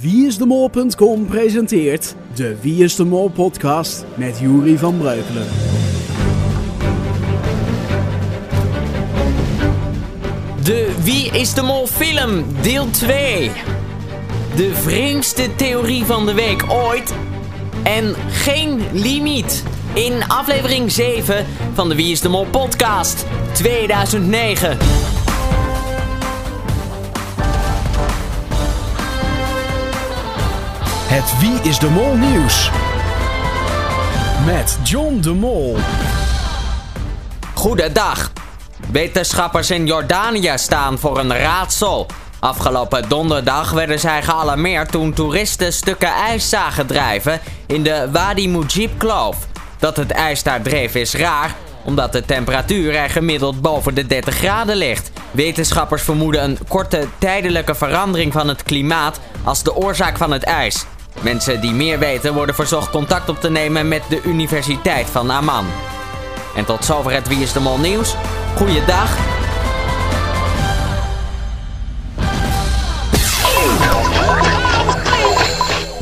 Wieisdemol.com presenteert de Wie is de Mol podcast met Juri van Breukelen. De Wie is de Mol film, deel 2. De vreemdste theorie van de week ooit. En geen limiet. In aflevering 7 van de Wie is de Mol podcast 2009. Het Wie is de Mol nieuws. Met John de Mol. Goedendag. Wetenschappers in Jordanië staan voor een raadsel. Afgelopen donderdag werden zij gealarmeerd toen toeristen stukken ijs zagen drijven in de Wadi Mujib kloof. Dat het ijs daar dreef is raar, omdat de temperatuur er gemiddeld boven de 30 graden ligt. Wetenschappers vermoeden een korte tijdelijke verandering van het klimaat als de oorzaak van het ijs. Mensen die meer weten worden verzocht contact op te nemen met de Universiteit van Amman. En tot zover het Wie is de Mol nieuws. Goeiedag.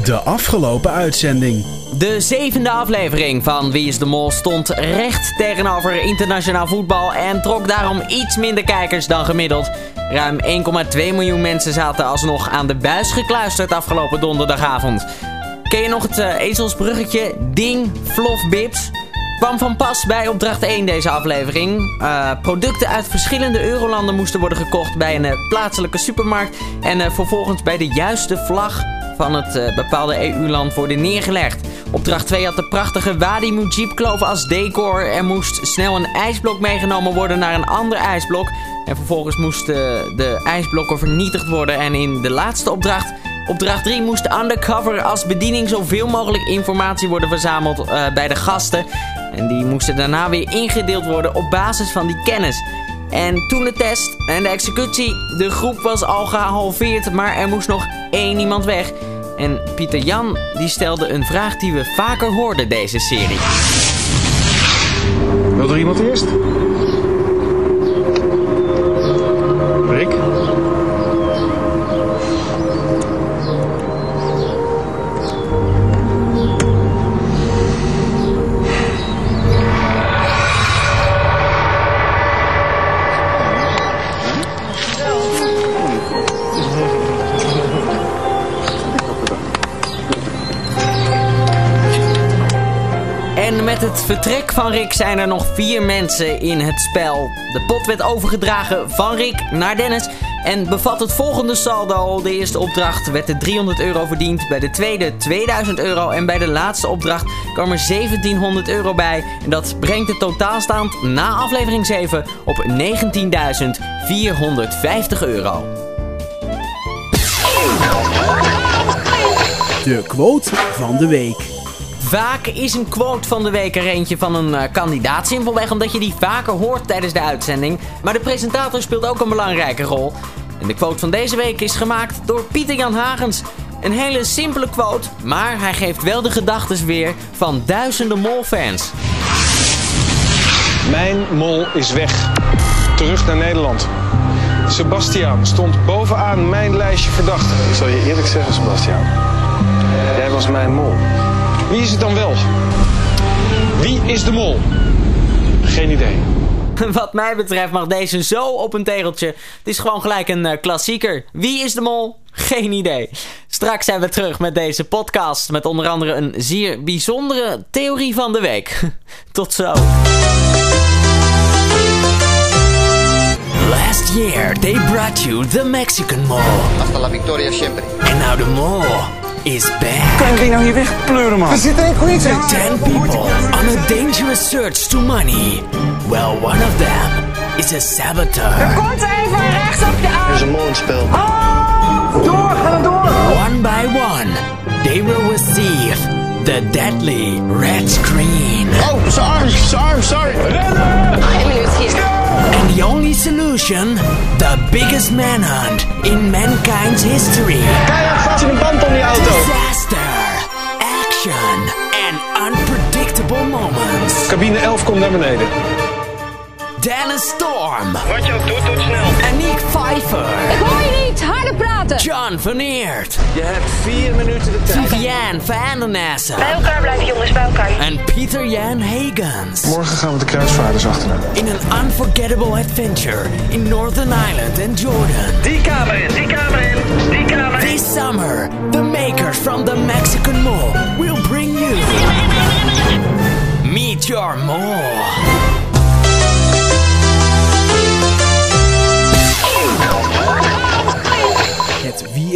De afgelopen uitzending. De zevende aflevering van Wie is de Mol stond recht tegenover internationaal voetbal en trok daarom iets minder kijkers dan gemiddeld. Ruim 1,2 miljoen mensen zaten alsnog aan de buis gekluisterd afgelopen donderdagavond. Ken je nog het uh, ezelsbruggetje Ding Flof Bips? Kwam van pas bij opdracht 1 deze aflevering. Uh, producten uit verschillende eurolanden moesten worden gekocht bij een uh, plaatselijke supermarkt. En vervolgens bij de juiste vlag van het bepaalde EU-land worden neergelegd. Opdracht 2 had de prachtige Wadi Mujib kloof als decor. Er moest snel een ijsblok meegenomen worden naar een ander ijsblok. En vervolgens moesten de ijsblokken vernietigd worden. En in de laatste opdracht, opdracht 3, moest undercover als bediening zoveel mogelijk informatie worden verzameld uh, bij de gasten. En die moesten daarna weer ingedeeld worden op basis van die kennis. En toen de test en de executie, de groep was al gehalveerd, maar er moest nog één iemand weg. En Pieter Jan die stelde een vraag die we vaker hoorden deze serie. Wil er iemand eerst? Vertrek van Rick zijn er nog vier mensen in het spel. De pot werd overgedragen van Rick naar Dennis en bevat het volgende saldo. De eerste opdracht werd er 300 euro verdiend, bij de tweede 2000 euro en bij de laatste opdracht kwam er 1700 euro bij. En dat brengt de totaalstand na aflevering 7 op 19.450 euro. De quote van de week. Vaak is een quote van de week er eentje van een uh, kandidaat. Simpelweg omdat je die vaker hoort tijdens de uitzending. Maar de presentator speelt ook een belangrijke rol. En de quote van deze week is gemaakt door Pieter Jan Hagens. Een hele simpele quote, maar hij geeft wel de gedachten weer van duizenden molfans. Mijn mol is weg. Terug naar Nederland. Sebastiaan stond bovenaan mijn lijstje verdachten. Ik zal je eerlijk zeggen, Sebastiaan. Jij was mijn mol. Wie is het dan wel? Wie is de mol? Geen idee. Wat mij betreft mag deze zo op een tegeltje. Het is gewoon gelijk een uh, klassieker. Wie is de mol? Geen idee. Straks zijn we terug met deze podcast. Met onder andere een zeer bijzondere theorie van de week. Tot zo. Last year they brought you the Mexican Mall. Hasta la victoria siempre. And now the mall is back. Kan je nou hier wegpleuren, man? We zitten in Queensland. Ten people on a dangerous search to money. Well, one of them is a saboteur. Komt even rechts op je Er is een mol in het spel. Oh! Door, ga dan door! One by one, they will receive the deadly red screen. Oh, sorry, sorry, zijn arm, sorry. Een minuut, hier. And the only solution, the biggest manhunt in mankind's history. Vast in een band om die auto. Disaster, action, and unpredictable moments. Cabine 11 komt naar beneden. Dennis Storm. Wat je ook doet, doet snel. Aniek Pfeiffer. Ik hoor je niet. Harder praten. John Veneert. Je hebt vier minuten de tijd. Viviane van der Nassen. Bij elkaar blijven jongens, bij elkaar. En Peter Jan Hagens. Morgen gaan we de kruisvaarders achterna. In een unforgettable adventure in Northern Ireland and Jordan. Die kamer in, die kamer in, die kamer in. This summer, the makers from the Mexican Mall will bring you Meet Your Mall.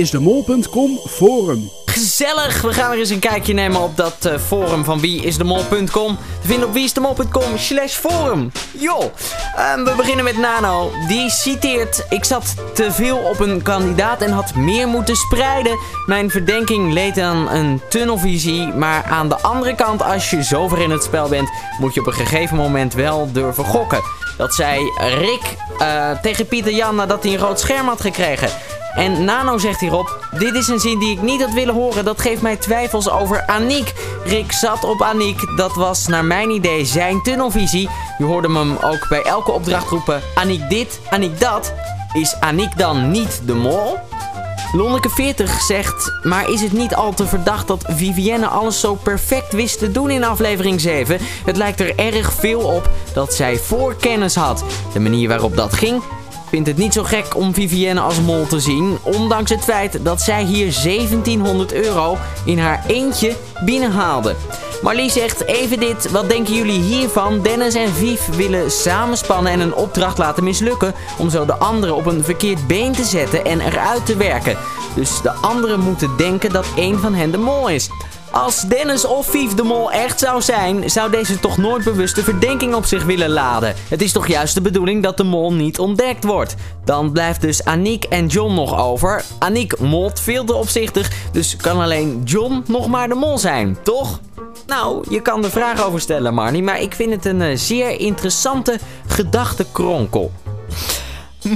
wieisdemol.com forum. Gezellig, we gaan weer eens een kijkje nemen op dat eh, forum van wieisdemol.com. Te vinden op wieisdemol.com slash forum. Joh, Ehm, we beginnen met Nano. Die citeert, ik zat te veel op een kandidaat en had meer moeten spreiden. Mijn verdenking leed aan een tunnelvisie. Maar aan de andere kant, als je zover in het spel bent, moet je op een gegeven moment wel durven gokken. Dat zei Rick eh, tegen Pieter Jan nadat hij een rood scherm had gekregen. En Nano zegt hierop: Dit is een zin die ik niet had willen horen. Dat geeft mij twijfels over Aniek. Rick zat op Aniek. Dat was naar mijn idee zijn tunnelvisie. Je hoorde hem ook bij elke opdracht roepen: Aniek dit, Aniek dat. Is Aniek dan niet de mol? Lonneke40 zegt, maar is het niet al te verdacht dat Vivienne alles zo perfect wist te doen in aflevering 7? Het lijkt er erg veel op dat zij voorkennis had. De manier waarop dat ging, vindt het niet zo gek om Vivienne als mol te zien. Ondanks het feit dat zij hier 1700 euro in haar eentje binnenhaalde. Marlie zegt even dit, wat denken jullie hiervan? Dennis en Viv willen samenspannen en een opdracht laten mislukken... om zo de anderen op een verkeerd been te zetten en eruit te werken. Dus de anderen moeten denken dat een van hen de mol is. Als Dennis of Vief de Mol echt zou zijn, zou deze toch nooit bewust de verdenking op zich willen laden. Het is toch juist de bedoeling dat de mol niet ontdekt wordt. Dan blijft dus Aniek en John nog over. Aniek molt veel te opzichtig, dus kan alleen John nog maar de mol zijn, toch? Nou, je kan er vragen over stellen, Marnie, maar ik vind het een eh, zeer interessante gedachtenkronkel.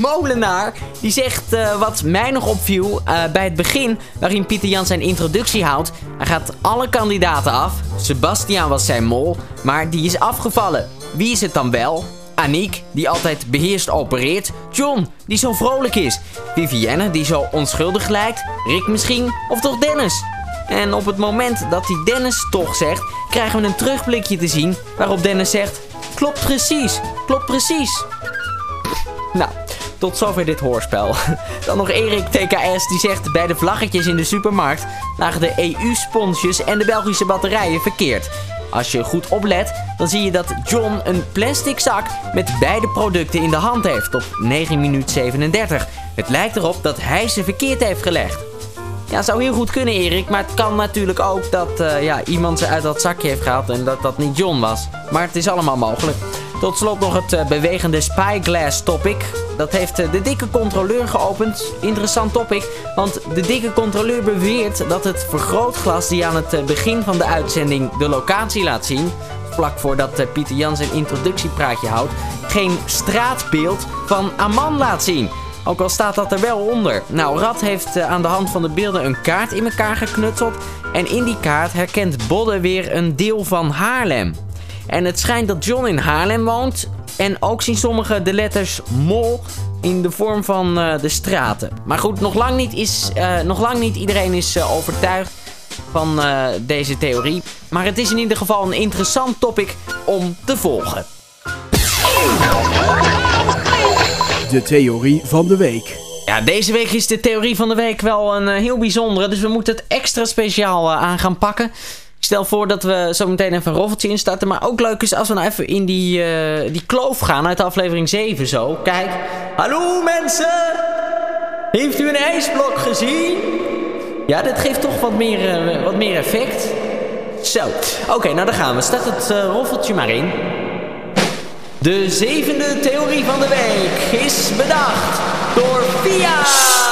Molenaar, die zegt eh, wat mij nog opviel eh, bij het begin, waarin Pieter Jan zijn introductie houdt. Hij gaat alle kandidaten af. Sebastian was zijn mol, maar die is afgevallen. Wie is het dan wel? Aniek, die altijd beheerst opereert. John, die zo vrolijk is. Vivienne, die zo onschuldig lijkt. Rick misschien, of toch Dennis? En op het moment dat hij Dennis toch zegt, krijgen we een terugblikje te zien waarop Dennis zegt: Klopt precies, klopt precies. Nou, tot zover dit hoorspel. Dan nog Erik TKS die zegt bij de vlaggetjes in de supermarkt lagen de EU-sponsjes en de Belgische batterijen verkeerd. Als je goed oplet, dan zie je dat John een plastic zak met beide producten in de hand heeft op 9 minuut 37. Het lijkt erop dat hij ze verkeerd heeft gelegd. Ja, zou heel goed kunnen Erik, maar het kan natuurlijk ook dat eh, ja, iemand ze uit dat zakje heeft gehaald en dat dat niet John was. Maar het is allemaal mogelijk. Tot slot nog het eh, bewegende spyglass topic. Dat heeft eh, de dikke controleur geopend. Interessant topic, want de dikke controleur beweert dat het vergrootglas die aan het eh, begin van de uitzending de locatie laat zien, vlak voordat eh, Pieter Jan zijn introductiepraatje houdt, geen straatbeeld van Aman laat zien. Ook al staat dat er wel onder. Nou, Rad heeft aan de hand van de beelden een kaart in elkaar geknutseld. En in die kaart herkent Bodde weer een deel van Haarlem. En het schijnt dat John in Haarlem woont. En ook zien sommigen de letters mol in de vorm van eh, de straten. Maar goed, nog lang niet, is, eh, nog lang niet iedereen is eh, overtuigd van deze theorie. Maar het is in ieder geval een interessant topic om te volgen. De theorie van de week. Ja, deze week is de theorie van de week wel een heel bijzondere. Dus we moeten het extra speciaal aan gaan pakken. Stel voor dat we zo meteen even een roffeltje instarten. Maar ook leuk is als we nou even in die, eh, die kloof gaan uit aflevering 7 zo. Kijk. Hallo mensen! Heeft u een ijsblok gezien? Ja, dit geeft toch wat meer, eh, wat meer effect. Zo. Oké, nou daar gaan we. Start het eh, roffeltje maar in. De zevende theorie van de week is bedacht door Via.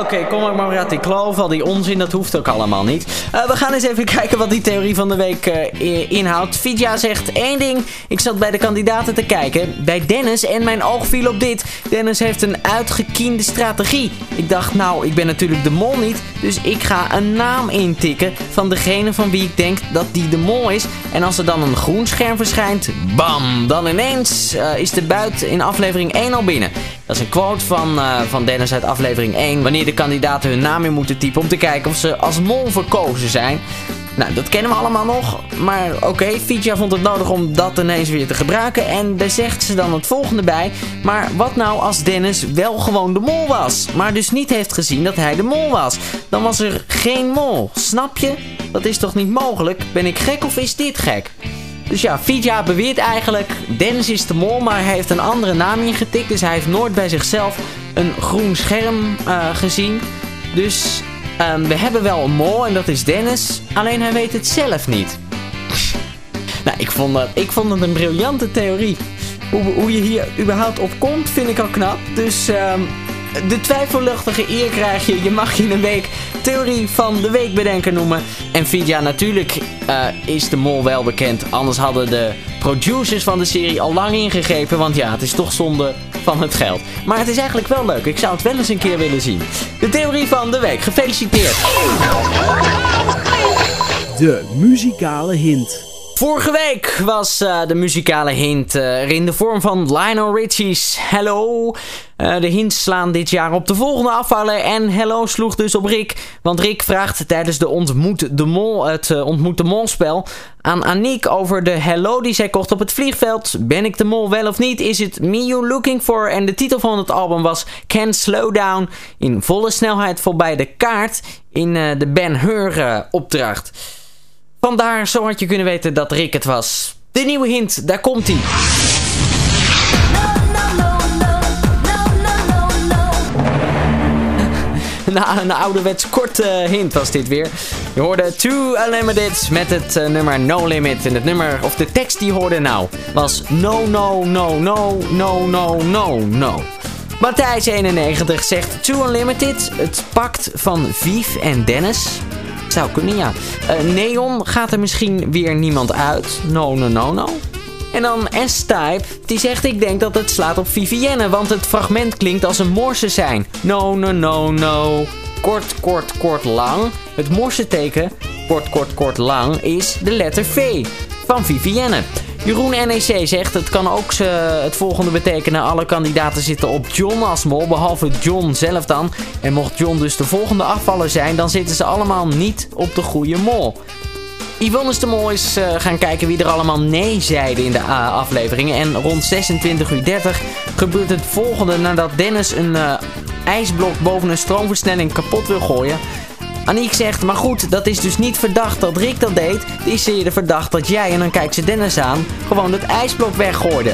Oké, kom maar maar uit die kloof. Al die onzin, dat hoeft ook allemaal niet. Uh, we gaan eens even kijken wat die theorie van de week uh, inhoudt. Fidja zegt één ding. Ik zat bij de kandidaten te kijken. Bij Dennis en mijn oog viel op dit. Dennis heeft een uitgekiende strategie. Ik dacht, nou, ik ben natuurlijk de mol niet. Dus ik ga een naam intikken van degene van wie ik denk dat die de mol is. En als er dan een groen scherm verschijnt, bam, dan ineens uh, is de buit in aflevering 1 al binnen. Dat is een quote van, uh, van Dennis uit aflevering 1. Wanneer de kandidaten hun naam in moeten typen om te kijken of ze als mol verkozen zijn. Nou, dat kennen we allemaal nog. Maar oké, okay, vond het nodig om dat ineens weer te gebruiken. En daar zegt ze dan het volgende bij. Maar wat nou als Dennis wel gewoon de mol was? Maar dus niet heeft gezien dat hij de mol was. Dan was er geen mol. Snap je? Dat is toch niet mogelijk? Ben ik gek of is dit gek? Dus ja, Fidja beweert eigenlijk, Dennis is de mol, maar hij heeft een andere naam ingetikt. Dus hij heeft nooit bij zichzelf een groen scherm uh, gezien. Dus um, we hebben wel een mol en dat is Dennis, alleen hij weet het zelf niet. nou, ik vond, dat, ik vond het een briljante theorie. Hoe, hoe je hier überhaupt op komt, vind ik al knap. Dus um, de twijfelluchtige eer krijg je. Je mag je een week theorie van de week bedenken noemen. En Vidja, natuurlijk uh, is de mol wel bekend. Anders hadden de producers van de serie al lang ingegrepen. Want ja, het is toch zonde van het geld. Maar het is eigenlijk wel leuk. Ik zou het wel eens een keer willen zien. De theorie van de week. Gefeliciteerd. De muzikale hint. Vorige week was uh, de muzikale hint uh, in de vorm van Lionel Richie's Hello. Uh, de hints slaan dit jaar op de volgende afvallen en Hello sloeg dus op Rick. Want Rick vraagt tijdens de Ontmoet de Mol, het Ontmoet de Mol spel aan Aniek over de Hello die zij kocht op het vliegveld. Ben ik de mol wel of niet? Is het Me You Looking For? En de titel van het album was Can't Slow Down. In volle snelheid voorbij de kaart in de Ben Hur opdracht. Vandaar, zo had je kunnen weten dat Rick het was. De nieuwe hint, daar komt hij. Na een ouderwets korte hint was dit weer. Je hoorde Too Unlimited met het uh, nummer No Limit. En het nummer, of de tekst die hoorde nou, was No, no, no, no, no, no, no, no. Matthijs91 zegt Too Unlimited, het pakt van Vief en Dennis. Zou kunnen, ja. Uh, Neon gaat er misschien weer niemand uit. No, no, no, no. En dan S-Type, die zegt ik denk dat het slaat op Vivienne, want het fragment klinkt als een morse zijn. No, no, no, no. Kort, kort, kort, lang. Het morse teken, kort, kort, kort, lang, is de letter V van Vivienne. Jeroen NEC zegt het kan ook het volgende betekenen. Alle kandidaten zitten op John als mol, behalve John zelf dan. En mocht John dus de volgende afvaller zijn, dan zitten ze allemaal niet op de goede mol. Yvonne is de mol is uh, gaan kijken wie er allemaal nee zeiden in de uh, afleveringen. En rond 26.30 uur gebeurt het volgende nadat Dennis een uh, ijsblok boven een stroomversnelling kapot wil gooien. Aniek zegt, maar goed, dat is dus niet verdacht dat Rick dat deed. Het is eerder verdacht dat jij, en dan kijkt ze Dennis aan, gewoon het ijsblok weggooide.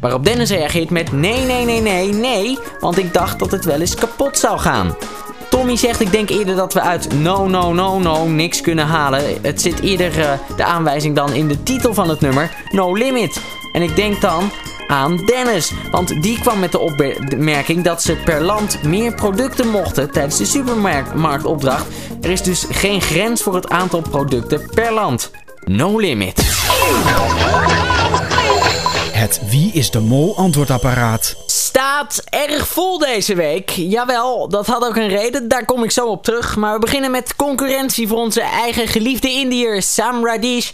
Waarop Dennis reageert met nee, nee, nee, nee, nee, want ik dacht dat het wel eens kapot zou gaan. Tommy zegt, ik denk eerder dat we uit no, no, no, no niks kunnen halen. Het zit eerder uh, de aanwijzing dan in de titel van het nummer, No Limit. En ik denk dan, aan Dennis. Want die kwam met de opmerking dat ze per land meer producten mochten tijdens de supermarktopdracht. Er is dus geen grens voor het aantal producten per land. No limit. Het Wie is de Mol antwoordapparaat staat erg vol deze week. Jawel, dat had ook een reden, daar kom ik zo op terug. Maar we beginnen met concurrentie voor onze eigen geliefde Indiër Sam Radish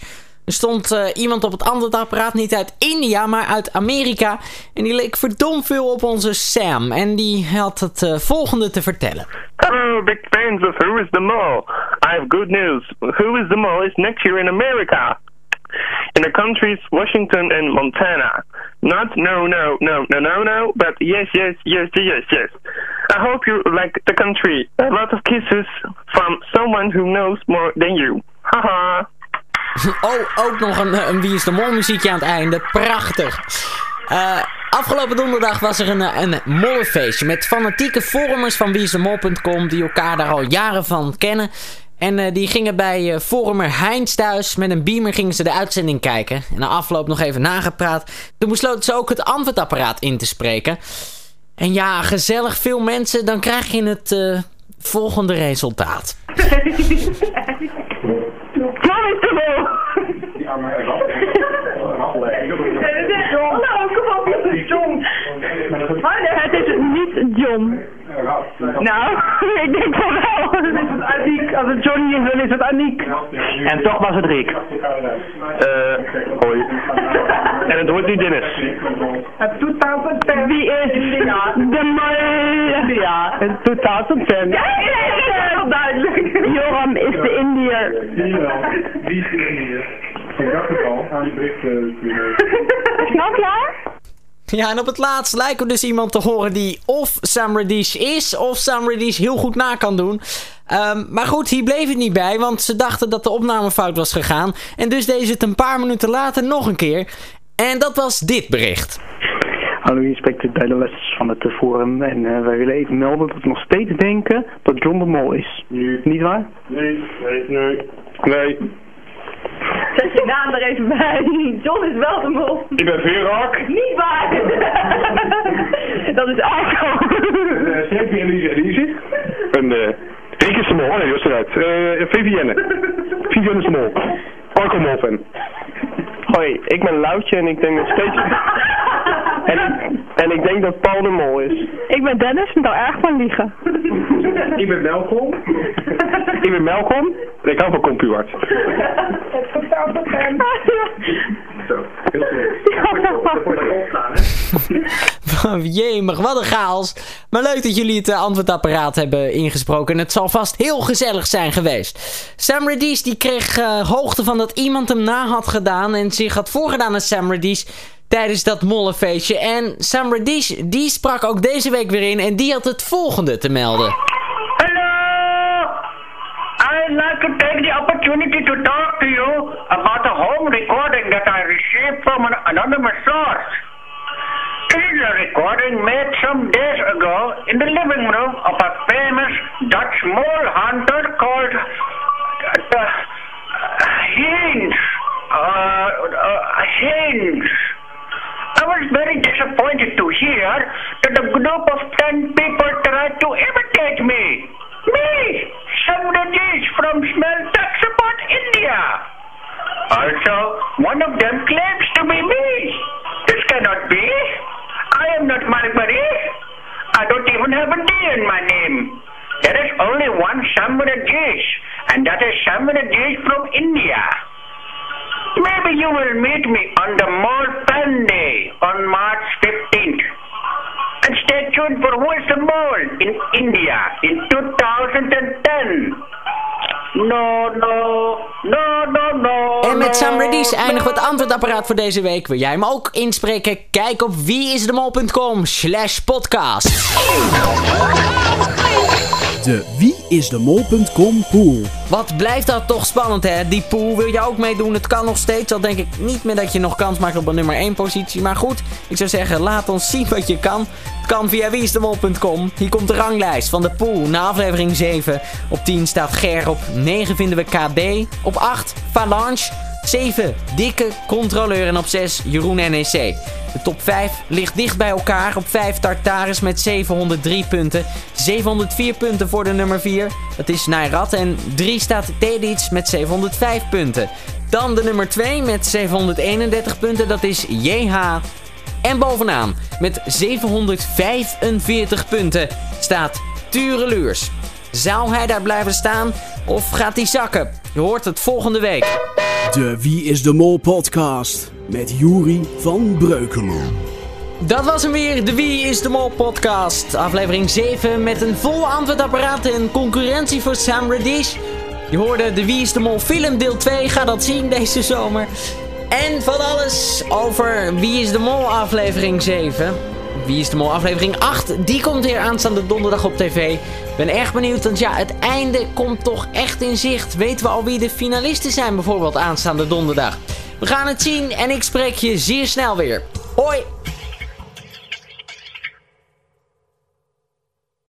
er stond uh, iemand op het antwoordapparaat, niet uit India, maar uit Amerika. En die leek verdomd veel op onze Sam. En die had het uh, volgende te vertellen. Hello, big fans of Who is the Mole? I have good news. Who is the Mole is next year in America. In the countries Washington and Montana. Not no, no, no, no, no, no, but yes, yes, yes, yes, yes. I hope you like the country. A lot of kisses from someone who knows more than you. Haha. Oh, ook nog een, een Wie is de Mol muziekje aan het einde. Prachtig. Uh, afgelopen donderdag was er een, een mollenfeestje met fanatieke vormers van wieisdemol.com die elkaar daar al jaren van kennen. En uh, die gingen bij uh, vormer Heinz thuis. Met een beamer gingen ze de uitzending kijken. En na afloop nog even nagepraat. Toen besloten ze ook het antwoordapparaat in te spreken. En ja, gezellig veel mensen, dan krijg je het eh, volgende resultaat. John is de mol! Nou, kom op, het is John. Oh nee, het is niet John. Nou, ik denk van wel. Dan is het Aniek. Als het Johnny is, dan is het Aniek. En toch was het Rick. Eh, hoi. En het wordt niet Dennis. Het 2010. Wie is de mol? Ja, in 2010. Ja, heel duidelijk. Joram is de Indiër. Wie is hier? Ik dacht het al, aan die bericht Is nou klaar? Ja, en op het laatst lijken we dus iemand te horen die of Sam Radish is, of Sam Radish heel goed na kan doen. Ehm, maar goed, hier bleef het niet bij, want ze dachten dat de opname fout was gegaan. En dus deed ze het een paar minuten later nog een keer. En dat was dit bericht. Hallo, hier spreekt de les van het forum en eh, wij willen even melden dat we nog steeds denken dat John de Mol is. Niet waar? Nee, nee, nee. Nee. Zet je naam er even bij. John is wel de mol. Ik ben Veerak. Niet waar. Dat is Arco. Zeker en Lise Elise. En eh, de mol. Nee, dat is eruit. Eh, Vivienne. Vivienne is de mol. Arco. Hoi, ik ben Loutje en ik denk nog steeds... en, en ik denk dat Paul de Mol is. Ik ben Dennis en daar erg van liegen. Ik ben Melkom. Ik ben Melkom. En ik hou van Compuart. Jemig, wat een chaos. Maar leuk dat jullie het eh, antwoordapparaat hebben ingesproken. En het zal vast heel gezellig zijn geweest. Sam Radish die kreeg eh, hoogte van dat iemand hem na had gedaan. En zich had voorgedaan aan Sam Radish tijdens dat mollenfeestje. En Sam Radish die sprak ook deze week weer in. En die had het volgende te melden. Hello! I'd like to take the opportunity to talk to you about a home recording that I received from an anonymous source. This is a recording made some days ago in the living room of a famous Dutch mole hunter called uh, uh. Uh, uh, Heinz. Tuned for Who is the Mole in India in 2010. No, no, no, no, no. En met Sam no, Radish eindigen we het antwoordapparaat voor deze week. Wil jij hem ook inspreken? Kijk op wieisdemol.com slash podcast. De wieisdemol.com pool. Wat blijft dat toch spannend hè? Die pool wil je ook meedoen. Het kan nog steeds. Al denk ik niet meer dat je nog kans maakt op een nummer 1 positie. Maar goed, ik zou zeggen laat ons zien wat je kan. Het kan via wieisdemol.com. Hier komt de ranglijst van de pool na aflevering 7. Op 10 staat Ger. Op 9 vinden we KB. Op 8 Phalange. 7 Dikke Controleur. En op 6 Jeroen NEC. De top 5 ligt dicht bij elkaar. Op 5 Tartaris met 703 punten. 704 punten voor de nummer 4. Dat is Nairat. En 3 staat Tedits met 705 punten. Dan de nummer 2 met 731 punten. Dat is JH. En bovenaan met 745 punten staat Tureluurs. Zou hij daar blijven staan of gaat hij zakken? Je hoort het volgende week. De Wie is de Mol podcast. Met Juri van Breukelen. Dat was hem weer, de Wie is de Mol podcast. Aflevering 7 met een vol antwoordapparaat en concurrentie voor Sam Radish. Je hoorde de Wie is de Mol film deel 2, ga dat zien deze zomer. En van alles over Wie is de Mol aflevering 7. Wie is de Mol aflevering 8, die komt weer aanstaande donderdag op tv. Ben erg benieuwd, want ja, het einde komt toch echt in zicht. Weten we al wie de finalisten zijn bijvoorbeeld aanstaande donderdag? We gaan het zien en ik spreek je zeer snel weer. Hoi!